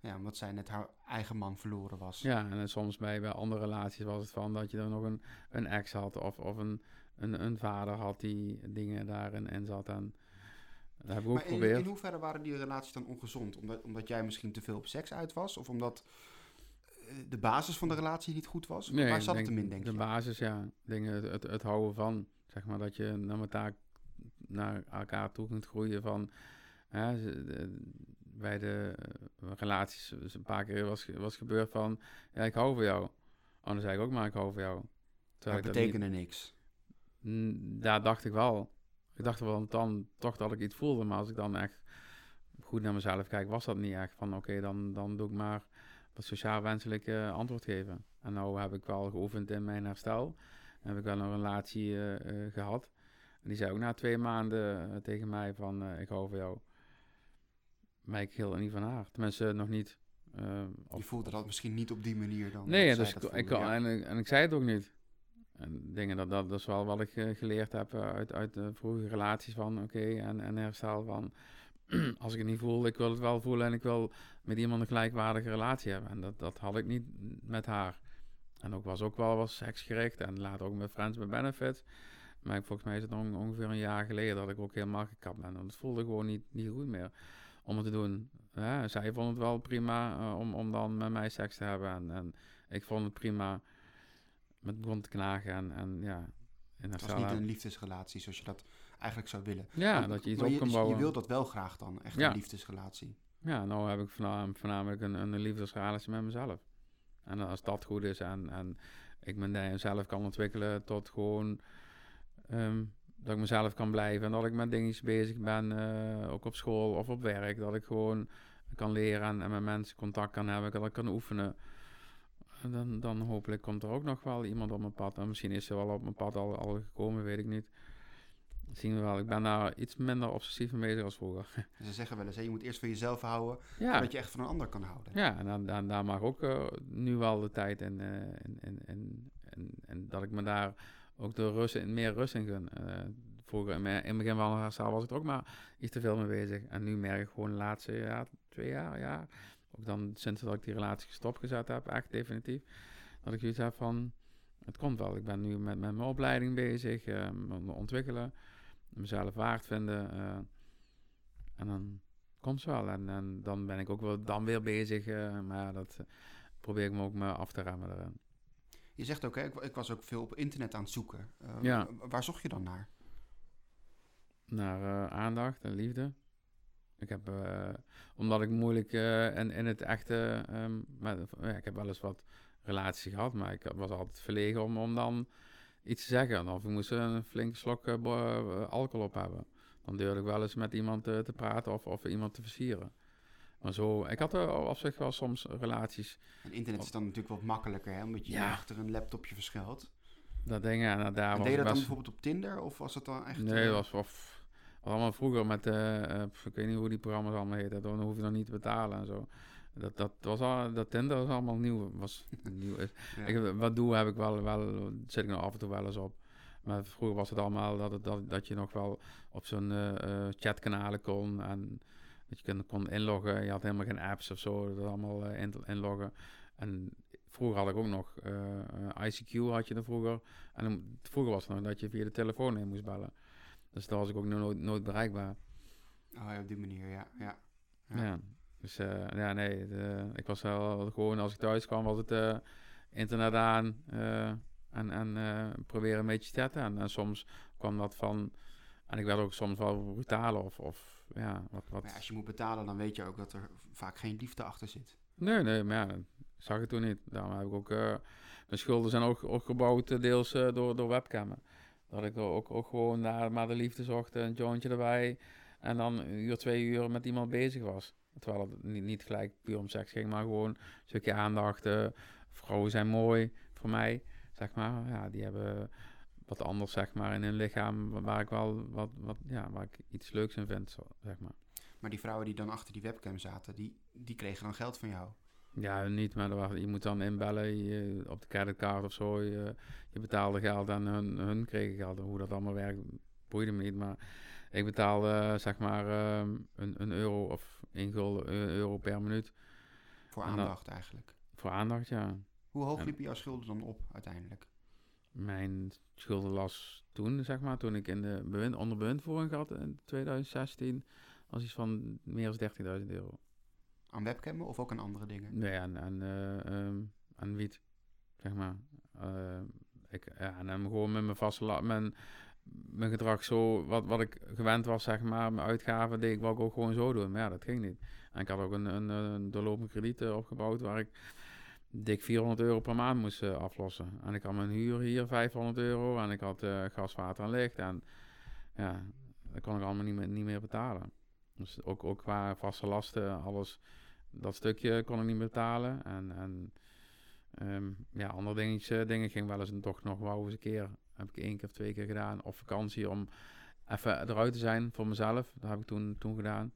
Ja, omdat zij net haar eigen man verloren was. Ja, en soms bij, bij andere relaties was het van dat je dan nog een, een ex had of, of een, een, een vader had die dingen daarin in zat. En dat heb ik ook maar in, geprobeerd. in hoeverre waren die relaties dan ongezond? Omdat, omdat jij misschien te veel op seks uit was? Of omdat de basis van de relatie niet goed was? Waar ik zat het hem in, denk De je? basis, ja. Dingen, het, het, het houden van, zeg maar, dat je naar elkaar, naar elkaar toe kunt groeien van... Hè, de- bij de eh, relaties is een paar keer was, was gebeurd van... Ja, ik hou van jou. Oh, dan zei ik ook maar, ik hou van jou. Dat niet- betekende niks. Daar dacht ik wel. Ik dacht wel dan toch dat ik iets voelde. Maar als ik dan echt goed naar mezelf kijk, was dat niet echt. Van oké, dan, dan doe ik maar wat sociaal wenselijk eh, antwoord geven. En nou heb ik wel geoefend in mijn herstel. Heb ik wel een relatie eh, eh, gehad. En die zei ook na twee maanden tegen mij van ik hou van jou. Maar ik er niet van haar. Tenminste, nog niet. je voelde dat misschien niet op die manier dan. Nee, dus ik, en, ik- en ik zei het ook niet. En dingen, dat, dat, dat is wel wat ik geleerd heb uit, uit de vroege relaties van, oké, en, en herstel van, als ik het niet voel, ik wil het wel voelen en ik wil met iemand een gelijkwaardige relatie hebben. En dat, dat had ik niet met haar. En ook was ook wel wat seksgericht en later ook met Friends with Benefits. Maar volgens mij is het on- ongeveer een jaar geleden dat ik ook helemaal gekapt ben. Want het voelde gewoon niet, niet goed meer om het te doen. Ja, zij vond het wel prima eh, om, om dan met mij seks te hebben. En, en ik vond het prima met begon te knagen. En, en ja, in Het was niet een liefdesrelatie zoals je dat eigenlijk zou willen. Ja, Maar- dat je iets op kan je, bouwen. Je wilt dat wel graag dan, echt Ja. een liefdesrelatie. Ja, nou heb ik voornam- voornamelijk een, een liefdesrelatie met mezelf. En als dat goed is en, en ik mezelf kan ontwikkelen tot gewoon ehm, dat ik mezelf kan blijven en dat ik met dingen bezig ben, eh, ook op school of op werk, dat ik gewoon kan leren en, en met mensen contact kan hebben, dat ik kan oefenen. En dan, dan hopelijk komt er ook nog wel iemand op mijn pad. En misschien is er wel op mijn pad al, al gekomen, weet ik niet. Zien we wel. Ik ben daar iets minder obsessief mee bezig als vroeger. Ze zeggen wel eens, hè, je moet eerst van jezelf houden, ja, zodat je echt van een ander kan houden. ja en dan, dan, daar mag ook eh, nu wel de tijd in, eh, en, en, en, en, en dat ik me daar ook de rust in, meer rust in gun. Eh, vroeger in, mijn- in het begin van de herstel was ik er ook maar iets te veel mee bezig. En nu merk ik gewoon de laatste ja, twee jaar, ja, ook dan sinds dat ik die relatie stopgezet heb, echt definitief, dat ik zoiets heb van, het komt wel. Ik ben nu met, met mijn opleiding bezig, eh, me me ontwikkelen, mezelf waard vinden. eh, en dan komt ze wel. En, en dan ben ik ook wel dan weer bezig, eh, maar ja, dat eh, probeer ik me ook me af te remmen erin. Je zegt ook, hè, ik, ik was ook veel op internet aan het zoeken. Ja. Waar zocht je dan naar? naar aandacht en liefde. Ik heb, omdat ik moeilijk en in het echte, ehm, met, ja, ik heb wel eens wat relaties gehad, maar ik was altijd verlegen om, om dan iets zeggen. Of ik moest een flinke slok eh, eh, alcohol op hebben. Dan durfde ik wel eens met iemand eh, te praten of, of iemand te versieren. Maar zo, ik had er op zich wel soms relaties, En internet is dan natuurlijk wat makkelijker, hè, omdat je Ja. achter een laptopje verschuilt. dat dingen. En daar en was deed je dat dan bijvoorbeeld op Tinder, of was het dan echt... Nee, eh, dat was, was allemaal vroeger met, eh, eh, ik weet niet hoe die programma's allemaal heten, dan hoef je dan niet te betalen en zo. Dat, dat, was al, dat Tinder was allemaal nieuw. Was nieuw. Ja. Ik, wat doe heb ik wel, wel, zit ik nog af en toe wel eens op. Maar vroeger was het allemaal dat, het, dat, dat je nog wel op zo'n eh, chatkanalen kon en dat je kon, kon inloggen. Je had helemaal geen apps of zo, dat was allemaal eh, in- inloggen. En vroeger had ik ook nog ICQ had je er vroeger. En dan- vroeger was het nog dat je via de telefoon in moest bellen. Dus daar was ik ook nooit, nooit bereikbaar. Oh ja, op die manier, ja. ja. Ja. Ja. Dus eh, ja, nee, de- ik was wel gewoon als ik thuis kwam, was het eh, internet aan eh, en, en eh, proberen een beetje te chatten. En, en soms kwam dat van, en ik werd ook soms wel brutaler of, of ja, wat, wat. Maar als je moet betalen, dan weet je ook dat er vaak geen liefde achter zit. Nee, nee, maar ja, dat zag ik toen niet. Daarom heb ik ook, eh, mijn schulden zijn ook, ook gebouwd eh, deels eh, door, door webcammen. Dat ik ook, ook gewoon naar maar de liefde zocht, een jointje erbij. En dan een uur, twee uur met iemand bezig was. Terwijl het niet, niet gelijk puur om seks ging, maar gewoon een stukje aandacht. eh, vrouwen zijn mooi voor mij, zeg maar. Ja, die hebben wat anders, zeg maar, in hun lichaam. wa- Waar ik wel wat, wat ja, waar ik iets leuks in vind, zo, zeg maar. Maar die vrouwen die dan achter die webcam zaten, die, die kregen dan geld van jou. Ja, niet, maar was- je moet dan inbellen je, op de creditcard of zo. Je, je betaalde geld en hun, hun kregen geld. Hoe dat allemaal werkt, boeide me niet. Maar ik betaalde zeg maar ehm, een, een euro of één gulden een euro per minuut Voor aandacht eigenlijk. voor aandacht, ja. Hoe hoog En- liepen jouw schulden dan op uiteindelijk? Mijn schuldenlast toen, zeg maar, toen ik in de bewind, onder bewindvoering had in 2016, was iets van meer dan 13.000 euro. Aan webcammen of ook aan andere dingen? Nee, aan, aan, eh, ehm, aan wiet, zeg maar. Eh, ik, ja, en dan gewoon met mijn vaste mijn, mijn gedrag zo, wat, wat ik gewend was, zeg maar, mijn uitgaven deed ik ik ook gewoon zo doen. Maar ja, dat ging niet. En ik had ook een, een, een krediet eh, opgebouwd waar ik dik 400 euro per maand moest eh, aflossen. En ik had mijn huur hier 500 euro en ik had eh, gas, water en licht. En ja, dat kon ik allemaal niet meer, niet meer betalen. Dus ook, ook qua vaste lasten, alles dat stukje kon ik niet meer betalen. En, en ehm, ja, andere dingetjes, dingen ging wel eens een toch nog wel eens een keer. Heb ik één keer of twee keer gedaan. Of vakantie om even eruit te zijn voor mezelf. Dat heb ik toen, toen gedaan.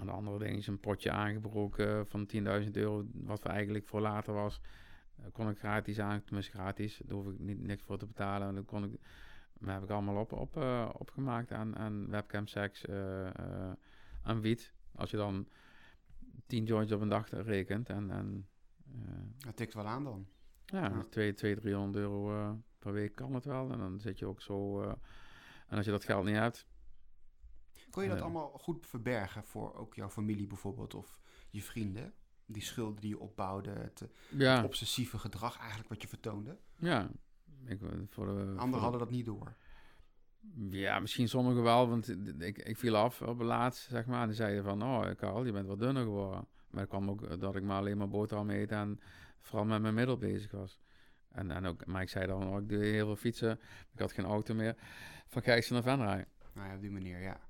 En de andere dingetjes, een potje aangebroken van 10.000 euro. Wat eigenlijk voor later was. Eh, kon ik gratis aan, tenminste gratis. Daar hoef ik niet, niks voor te betalen. En dan kon ik, dat heb ik allemaal op, op, eh, opgemaakt aan, aan webcam seks, eh, aan wiet. Als je dan 10 joints op een dag rekent. En, en Dat tikt wel aan dan. ja, Ja. dus 2, 2, 300 euro per week kan het wel. En dan zit je ook zo. eh, en als je dat geld niet hebt. Kon je dat allemaal goed verbergen voor ook jouw familie bijvoorbeeld of je vrienden? Die schulden die je opbouwde, het, het Ja, obsessieve gedrag eigenlijk wat je vertoonde. ja. Ik, eh, voor de, voor Anderen de- hadden dat niet door. Ja, misschien sommigen wel, want ik, ik viel af op het laatst, zeg maar. En die zeiden van, oh Karel, je bent wat dunner geworden. Maar het kwam ook dat ik maar alleen maar boterham eet en vooral met mijn middel bezig was. En, en ook, maar ik zei dan, oh, ik doe heel veel fietsen. Ik had geen auto meer. Van Gijssen naar Venray. Nou ja, op die manier, ja.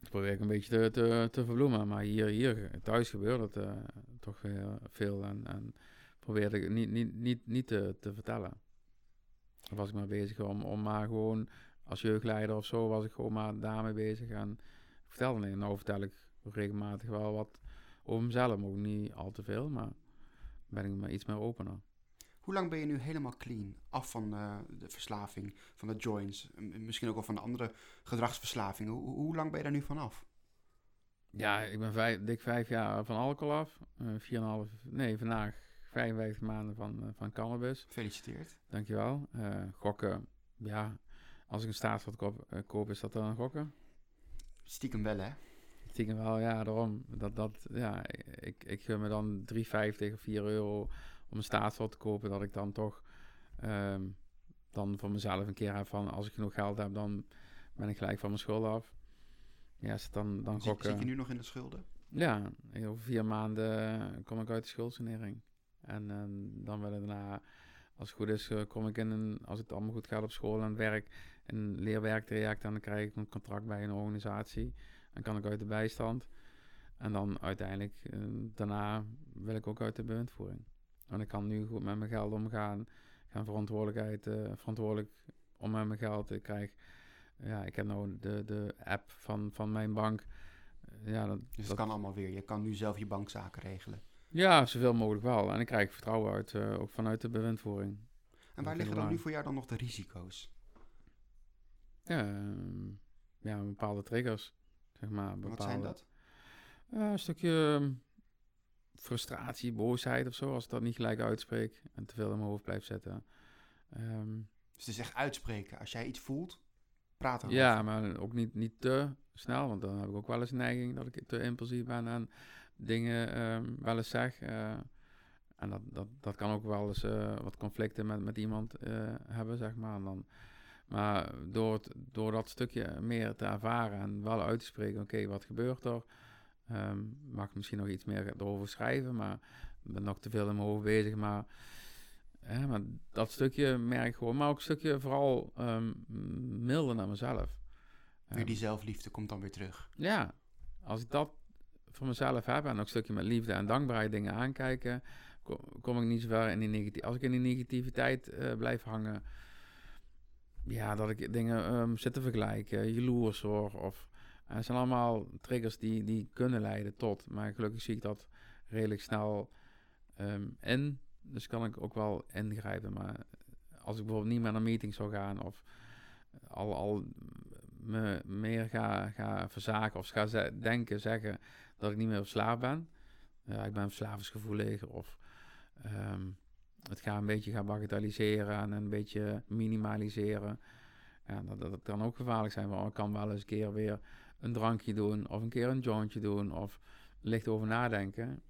Dat probeer ik een beetje te, te, te verbloemen. Maar hier, hier thuis gebeurt het eh, toch heel veel. En, en probeerde ik niet, niet, niet, niet te, te vertellen. Dan was ik maar bezig om, om maar gewoon als jeugdleider of zo was ik gewoon maar daarmee bezig. En vertelde niet. Nou vertel ik regelmatig wel wat over mezelf. Ook niet al te veel, maar ben ik maar iets meer opener. Hoe lang ben je nu helemaal clean? Af van uh, de verslaving, van de joints, misschien ook wel van de andere gedragsverslavingen. Hoe, hoe lang ben je daar nu vanaf? Ja, ik ben vijf, dik vijf jaar van alcohol af. Uh, vier en half, nee, vandaag 55 maanden van, uh, van cannabis. Gefeliciteerd. Dankjewel. Gokken, ja, als ik een staatsvat koop, koop, is dat dan een gokken? Stiekem wel, hè? Stiekem wel, ja, daarom. Dat, dat, ja, ik, ik gun me dan 3,50 of 4 euro om een staatsvat te kopen, dat ik dan toch um, dan voor mezelf een keer heb van, als ik genoeg geld heb, dan ben ik gelijk van mijn schulden af. Ja, zit dan, dan zit, gokken. Zit je nu nog in de schulden? Ja, over vier maanden kom ik uit de schuldsanering. En uh, dan willen daarna, als het goed is, uh, kom ik in een, als het allemaal goed gaat op school en werk, een leerwerktraject en dan krijg ik een contract bij een organisatie. Dan kan ik uit de bijstand. En dan uiteindelijk, uh, daarna wil ik ook uit de bewindvoering. En ik kan nu goed met mijn geld omgaan. Gaan verantwoordelijkheid, uh, verantwoordelijk om met mijn geld. Ik krijg, ja, ik heb nou de, de app van, van mijn bank. Ja, dat, dus het kan allemaal weer. Je kan nu zelf je bankzaken regelen. Ja, zoveel mogelijk wel. En ik krijg vertrouwen uit, uh, ook vanuit de bewindvoering. En waar liggen dan nu voor jou dan nog de risico's? Ja, uh, ja bepaalde triggers, zeg maar. Bepaalde, Wat zijn dat? Uh, een stukje ehm, frustratie, boosheid of zo, als ik dat niet gelijk uitspreek en te veel in mijn hoofd blijf zetten. Um, dus het is echt uitspreken. Als jij iets voelt, praat erover. Ja, maar ook niet, niet te snel, want dan heb ik ook wel eens een neiging dat ik te impulsief ben en dingen um, wel eens zeg. Uh, en dat, dat, dat kan ook wel eens uh, wat conflicten met, met iemand uh, hebben, zeg maar. En dan, maar door, het, door dat stukje meer te ervaren en wel uit te spreken, oké, okay, wat gebeurt er? Um, mag ik misschien nog iets meer erover schrijven, maar ik ben nog te veel in mijn hoofd bezig. Maar, hè, maar dat stukje merk ik gewoon, maar ook een stukje vooral um, milder naar mezelf. Weer die zelfliefde komt dan weer terug. Ja, als ik dat voor mezelf heb en ook een stukje met liefde en dankbaarheid dingen aankijken, kom, kom ik niet zo ver in die negativiteit. Als ik in die negativiteit uh, blijf hangen, ja, dat ik dingen um, zit te vergelijken, jaloers hoor, of uh, zijn allemaal triggers die, die kunnen leiden tot, maar gelukkig zie ik dat redelijk snel um, in, dus kan ik ook wel ingrijpen. Maar als ik bijvoorbeeld niet meer naar meeting zou gaan of al, al me meer ga, ga verzaken of ga denken, zeggen dat ik niet meer verslaafd ben. Ik ben verslavingsgevoelig of um, het ga een beetje gaan bagatelliseren en een beetje minimaliseren. Ja, dat, dat, kan ook gevaarlijk zijn, want ik kan wel eens een keer weer een drankje doen of een keer een jointje doen of licht over nadenken.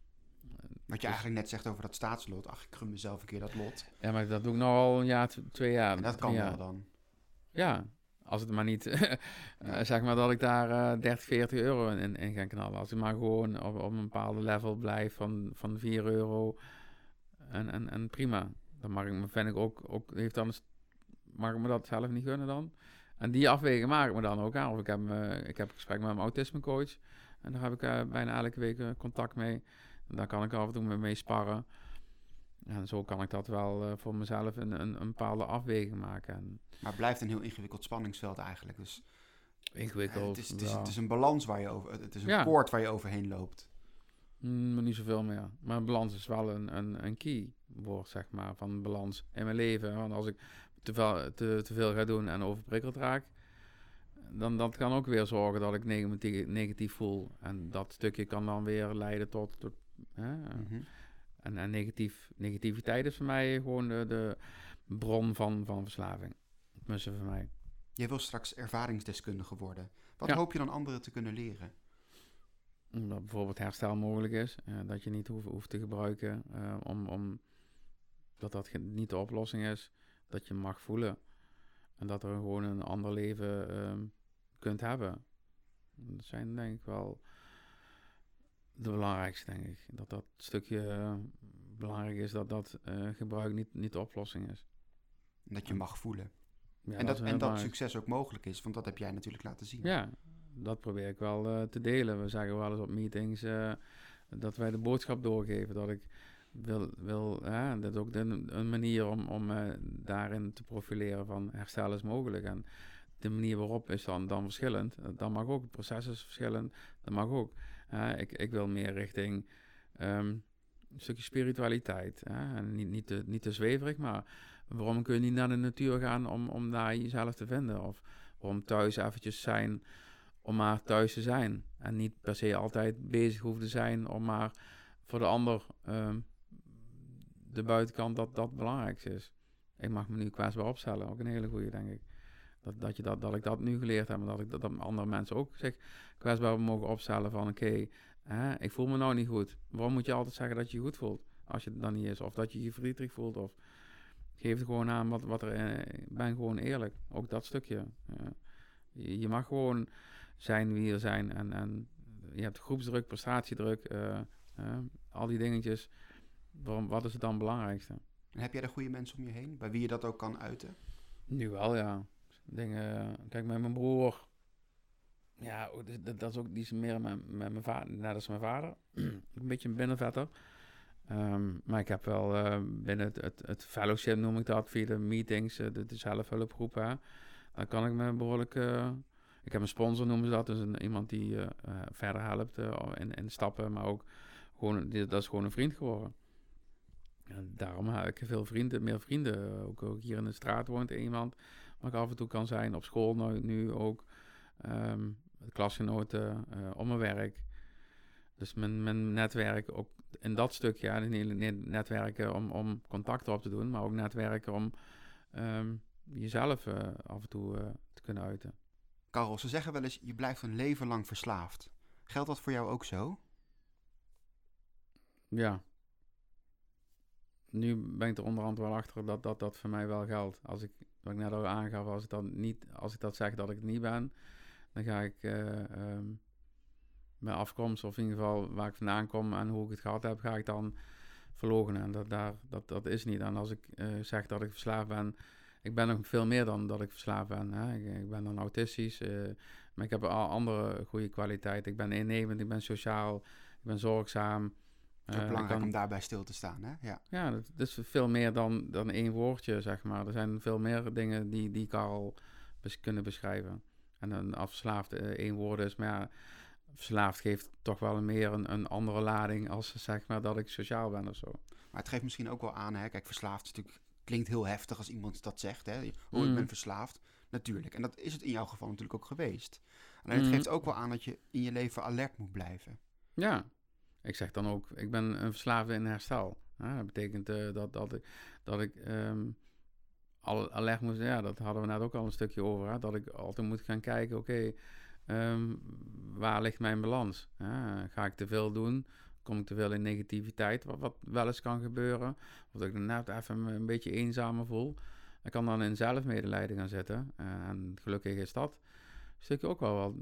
Wat je dus, eigenlijk net zegt over dat staatslot. Ach, ik gun mezelf een keer dat lot. Ja, maar dat doe ik nou al een jaar, twee jaar. En dat kan jaar. wel dan. Ja, als het maar niet, uh, zeg maar dat ik daar uh, 30, 40 euro in, in ga knallen. Als ik maar gewoon op, op een bepaalde level blijf van, van 4 euro en, en, en prima. Dan mag ik me, vind ik ook, ook heeft dan, mag ik me dat zelf niet gunnen dan. En die afweging maak ik me dan ook aan. Of ik heb, uh, ik heb een gesprek met mijn autismecoach en daar heb ik uh, bijna elke week uh, contact mee. En daar kan ik af en toe mee, sparren. En zo kan ik dat wel uh, voor mezelf een, een, een, bepaalde afweging maken. En maar het blijft een heel ingewikkeld spanningsveld eigenlijk. Dus ingewikkeld. het, is, het, is, het is een balans waar je over. Het is een ja. koord waar je overheen loopt. Mm, maar niet zoveel meer. Maar balans is wel een, een, een key woord, zeg maar, van balans in mijn leven. Want als ik te veel, te, te veel ga doen en overprikkeld raak, dan dat kan ook weer zorgen dat ik negatief, negatief voel. En dat stukje kan dan weer leiden tot. tot hè? Mm -hmm. En, en negatief, negativiteit is voor mij gewoon de, de bron van, van verslaving. Tenminste voor mij. Jij wil straks ervaringsdeskundige worden. Wat ja. hoop je dan anderen te kunnen leren? Dat bijvoorbeeld herstel mogelijk is. Uh, dat je niet hoeft, hoeft te gebruiken uh, om, om dat dat niet de oplossing is. Dat je mag voelen. En dat er gewoon een ander leven um, kunt hebben. Dat zijn denk ik wel de belangrijkste, denk ik. Dat dat stukje uh, belangrijk is dat dat uh, gebruik niet, niet de oplossing is. Dat je mag voelen. Ja, en dat, dat en dat succes ook mogelijk is, want dat heb jij natuurlijk laten zien. Ja, dat probeer ik wel uh, te delen. We zeggen wel eens op meetings dat wij de boodschap doorgeven. Dat ik wil, wil dat is ook een, manier om, om daarin te profileren van herstel is mogelijk. En de manier waarop is dan, dan verschillend. Eh, Dan mag ook, het proces is verschillend. Dat mag ook. Eh, ik, ik wil meer richting ehm, een stukje spiritualiteit. Hè? En niet, niet, te, niet te zweverig, maar waarom kun je niet naar de natuur gaan om, om daar jezelf te vinden? Of waarom thuis eventjes zijn om maar thuis te zijn. En niet per se altijd bezig hoeven te zijn om maar voor de ander ehm, de buitenkant dat dat belangrijkste is. Ik mag me nu kwetsbaar opstellen, ook een hele goede, denk ik. Dat, dat, je dat, dat ik dat nu geleerd heb, dat, ik, dat, dat andere mensen ook zich kwetsbaar mogen opstellen van oké, ik voel me nou niet goed. Waarom moet je altijd zeggen dat je je goed voelt, als je het dan niet is? Of dat je je verdrietig voelt, of geef het gewoon aan wat, wat er, eh, ben gewoon eerlijk. Ook dat stukje. je, mag gewoon zijn wie je zijn en, en je hebt groepsdruk, prestatiedruk, eh, al die dingetjes. Waarom, wat is het dan belangrijkste? En heb jij de goede mensen om je heen, bij wie je dat ook kan uiten? Nu wel, ja. Dingen, kijk, met mijn broer. Ja, dat- dat, dat is ook, die is meer met, met mijn vader, net als mijn vader. een beetje een binnenvetter. Ehm, maar ik heb wel eh, binnen het, het, het fellowship, noem ik dat, via de meetings, eh, de, de zelfhulpgroepen. hè. Dan kan ik me behoorlijk... eh, ik heb een sponsor, noemen ze dat. Dus een, iemand die verder helpt in, in stappen. Maar ook gewoon, dat is gewoon een vriend geworden. En daarom heb ik veel vrienden, meer vrienden. Ook, ook hier in de straat woont iemand waar ik af en toe kan zijn. Op school nu, nu ook. Ehm, klasgenoten, eh op mijn werk. Dus mijn, mijn netwerk, ook in dat stukje, ja, netwerken om, om contacten op te doen, maar ook netwerken om ehm, jezelf eh, af en toe eh, te kunnen uiten. Karel, ze zeggen wel eens, je blijft een leven lang verslaafd. Geldt dat voor jou ook zo? Ja. Nu ben ik er onderhand wel achter dat dat, dat voor mij wel geldt. Als ik, wat ik net al aangaf, als ik, dat niet, als ik dat zeg dat ik het niet ben, dan ga ik eh, ehm, mijn afkomst, of in ieder geval waar ik vandaan kom en hoe ik het gehad heb, ga ik dan verlogenen. En dat, daar, dat, dat is niet. En als ik eh, zeg dat ik verslaafd ben, ik ben nog veel meer dan dat ik verslaafd ben. Hè? Ik, ben dan autistisch, eh, maar ik heb andere goede kwaliteiten. Ik ben innemend, ik ben sociaal, ik ben zorgzaam. Het is Eh, ik belangrijk kan- om daarbij stil te staan, hè? Ja. ja, dat, dat is veel meer dan, dan één woordje, zeg maar. Er zijn veel meer dingen die, die al bes- kunnen beschrijven. En een afslaafd eh, één woord is, maar ja, verslaafd geeft toch wel meer een, een andere lading als zeg maar dat ik sociaal ben of zo. Maar het geeft misschien ook wel aan, hè? Kijk, verslaafd is natuurlijk, klinkt heel heftig als iemand dat zegt, hè? Oh, ik Mm. ben verslaafd. Natuurlijk. En dat is het in jouw geval natuurlijk ook geweest. Alleen het Mm. geeft ook wel aan dat je in je leven alert moet blijven. Ja, ik zeg dan ook, ik ben een verslaafde in herstel. Ja, dat betekent eh, dat, dat ik, dat ik ehm, al alert moet Ja, dat hadden we net ook al een stukje over. Hè, dat ik altijd moet gaan kijken, oké, ehm, waar ligt mijn balans? Ga ik te veel doen? Kom ik te veel in negativiteit, wat, wat wel eens kan gebeuren? Of dat ik net even een beetje eenzamer voel. Ik kan dan in zelfmedelijden gaan zitten. Eh, en gelukkig is dat stukje ook wel wat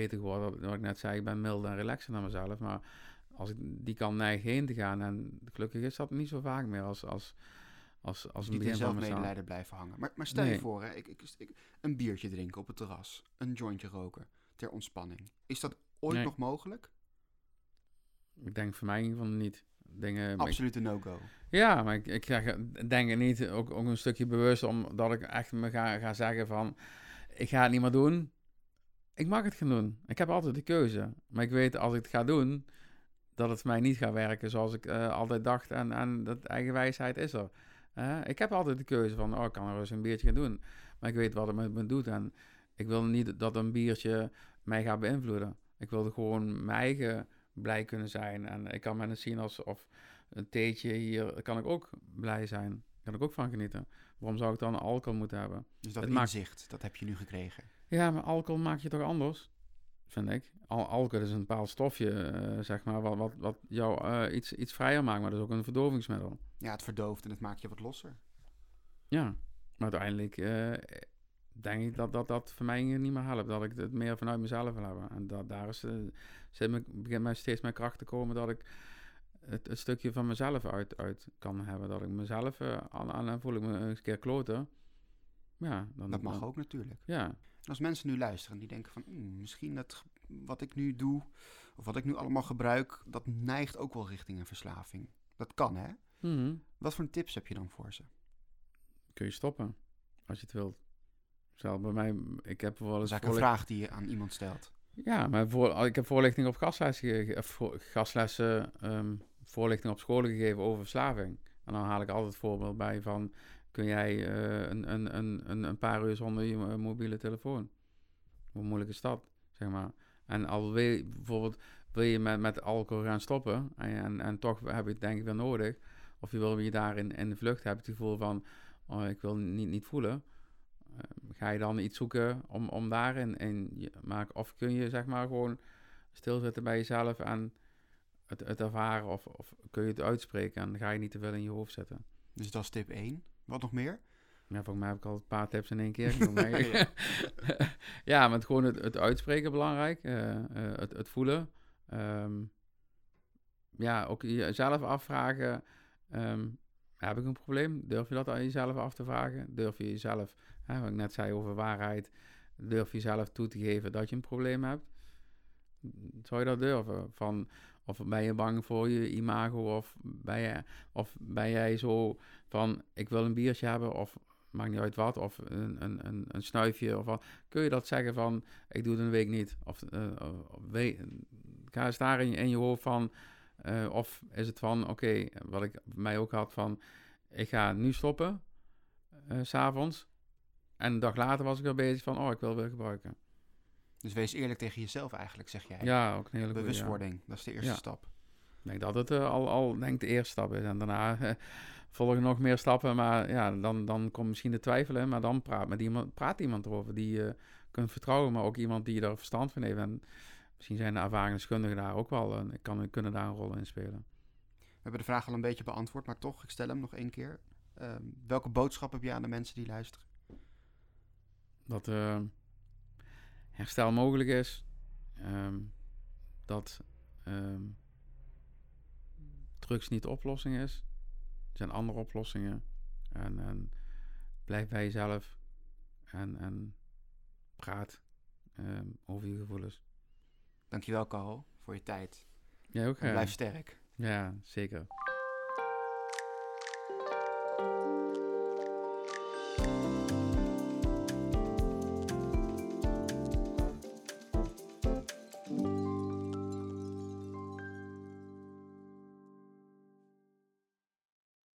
beter geworden. Wat ik net zei, ik ben milder en relaxer naar mezelf. Maar als ik die kan neig heen te gaan, en gelukkig is dat niet zo vaak meer als, als, als, als Niet in zelfmedelijden blijven hangen. Maar, maar stel je voor, hè? Ik, ik, ik- een biertje drinken op het terras. Een jointje roken ter ontspanning. Is dat ooit Nee. nog mogelijk? Ik denk voor mij in ieder geval niet. Dingen, ik- Absolute no-go. ja, maar ik, ik zeg, denk het niet, ook, ook een stukje bewust, omdat ik echt me ga, ga zeggen van, ik ga het niet meer doen. Ik mag het gaan doen. Ik heb altijd de keuze. Maar ik weet als ik het ga doen, dat het voor mij niet gaat werken zoals ik eh, altijd dacht. En, en dat eigen wijsheid is er. Ik heb altijd de keuze van, oh, ik kan er eens een biertje gaan doen. Maar ik weet wat het met me doet. En ik wil niet dat een biertje mij gaat beïnvloeden. Ik wil gewoon mijn eigen blij kunnen zijn. En ik kan mensen zien als of een theetje hier, kan ik ook blij zijn. Daar kan ik ook van genieten. Waarom zou ik dan alcohol moeten hebben? Dus dat Het maakt- inzicht, dat heb je nu gekregen. Ja, maar alcohol maakt je toch anders, vind ik. Al alcohol is een bepaald stofje, eh, zeg maar, wat, wat, wat jou eh, iets, iets vrijer maakt. Maar dat is ook een verdovingsmiddel. Ja, het verdooft en het maakt je wat losser. Ja, maar uiteindelijk eh, denk ik dat, dat dat voor mij niet meer helpt. Dat ik het meer vanuit mezelf wil hebben. En dat, daar is, zit me, begint mij steeds meer kracht te komen dat ik het, het stukje van mezelf uit, uit kan hebben. Dat ik mezelf aan, aan voel ik me een keer kloten. Ja, dan, Dat mag dan- ook natuurlijk. Ja, als mensen nu luisteren die denken van... "Hmm, misschien dat wat ik nu doe, of wat ik nu allemaal gebruik... dat neigt ook wel richting een verslaving. Dat kan, hè? Mhm. Wat voor tips heb je dan voor ze? kun je stoppen als je het wilt. Zelf bij mij, ik heb wel Dat eens is eigenlijk een vraag die je aan iemand stelt. Ja, maar voor, ik heb voorlichting op gastlessen, voor- gastlessen ehm, voorlichting op scholen gegeven over verslaving. En dan haal ik altijd het voorbeeld bij van, kun jij eh, een, een, een, een, paar uur zonder je mo- mobiele telefoon? Hoe moeilijk is zeg maar. En al wil je bijvoorbeeld, wil je met, met alcohol gaan stoppen en, en, toch heb je het denk ik weer nodig. Of je wil je daarin in de vlucht hebben het gevoel van, oh, ik wil niet, niet voelen. Eh, ga je dan iets zoeken om, om daarin in je maken? Of kun je zeg maar gewoon stilzitten bij jezelf en het, het ervaren? Of, of kun je het uitspreken en ga je niet te veel in je hoofd zetten? Dus dat is tip 1. Wat nog meer? Ja, volgens mij heb ik al een paar tips in één keer. Ja. ja, maar het, gewoon het, het uitspreken belangrijk. eh, eh, het, het voelen. Ehm, ja, ook jezelf afvragen. ehm, heb ik een probleem? Durf je dat aan jezelf af te vragen? Durf je jezelf, hè, wat ik net zei over waarheid, durf je jezelf toe te geven dat je een probleem hebt? Zou je dat durven? Van, of ben je bang voor je imago? Of ben, je, of ben jij zo van, ik wil een biertje hebben? Of maakt niet uit wat, of een, een, een, een snuifje of wat. Kun je dat zeggen van, ik doe het een week niet? Of eh, we, ga eens daar in je, in je hoofd van, eh, of is het van, oké, wat ik mij ook had van, ik ga nu stoppen, eh, s s'avonds. En een dag later was ik er bezig van, oh, ik wil weer gebruiken. Dus wees eerlijk tegen jezelf eigenlijk, zeg jij. Ja, ook een hele goede. ja. Bewustwording, dat is de eerste Ja. stap. Ik denk dat het eh, al, al denk ik, de eerste stap is. En daarna eh, volgen nog meer stappen. Maar ja, dan, dan komt misschien de twijfel in. Maar dan praat, met iemand, praat iemand erover die je kunt vertrouwen. Maar ook iemand die er verstand van heeft. En misschien zijn de ervaringskundigen daar ook wel. En kan, kunnen daar een rol in spelen. We hebben de vraag al een beetje beantwoord, maar toch, ik stel hem nog één keer. Ehm, welke boodschap heb je aan de mensen die luisteren? Dat eh, herstel mogelijk is. Ehm, dat ehm, drugs niet de oplossing is. Er zijn andere oplossingen. En, en blijf bij jezelf. En, en praat ehm, over je gevoelens. Dankjewel, Carl, voor je tijd. Jij ook? En blijf sterk. Ja, zeker.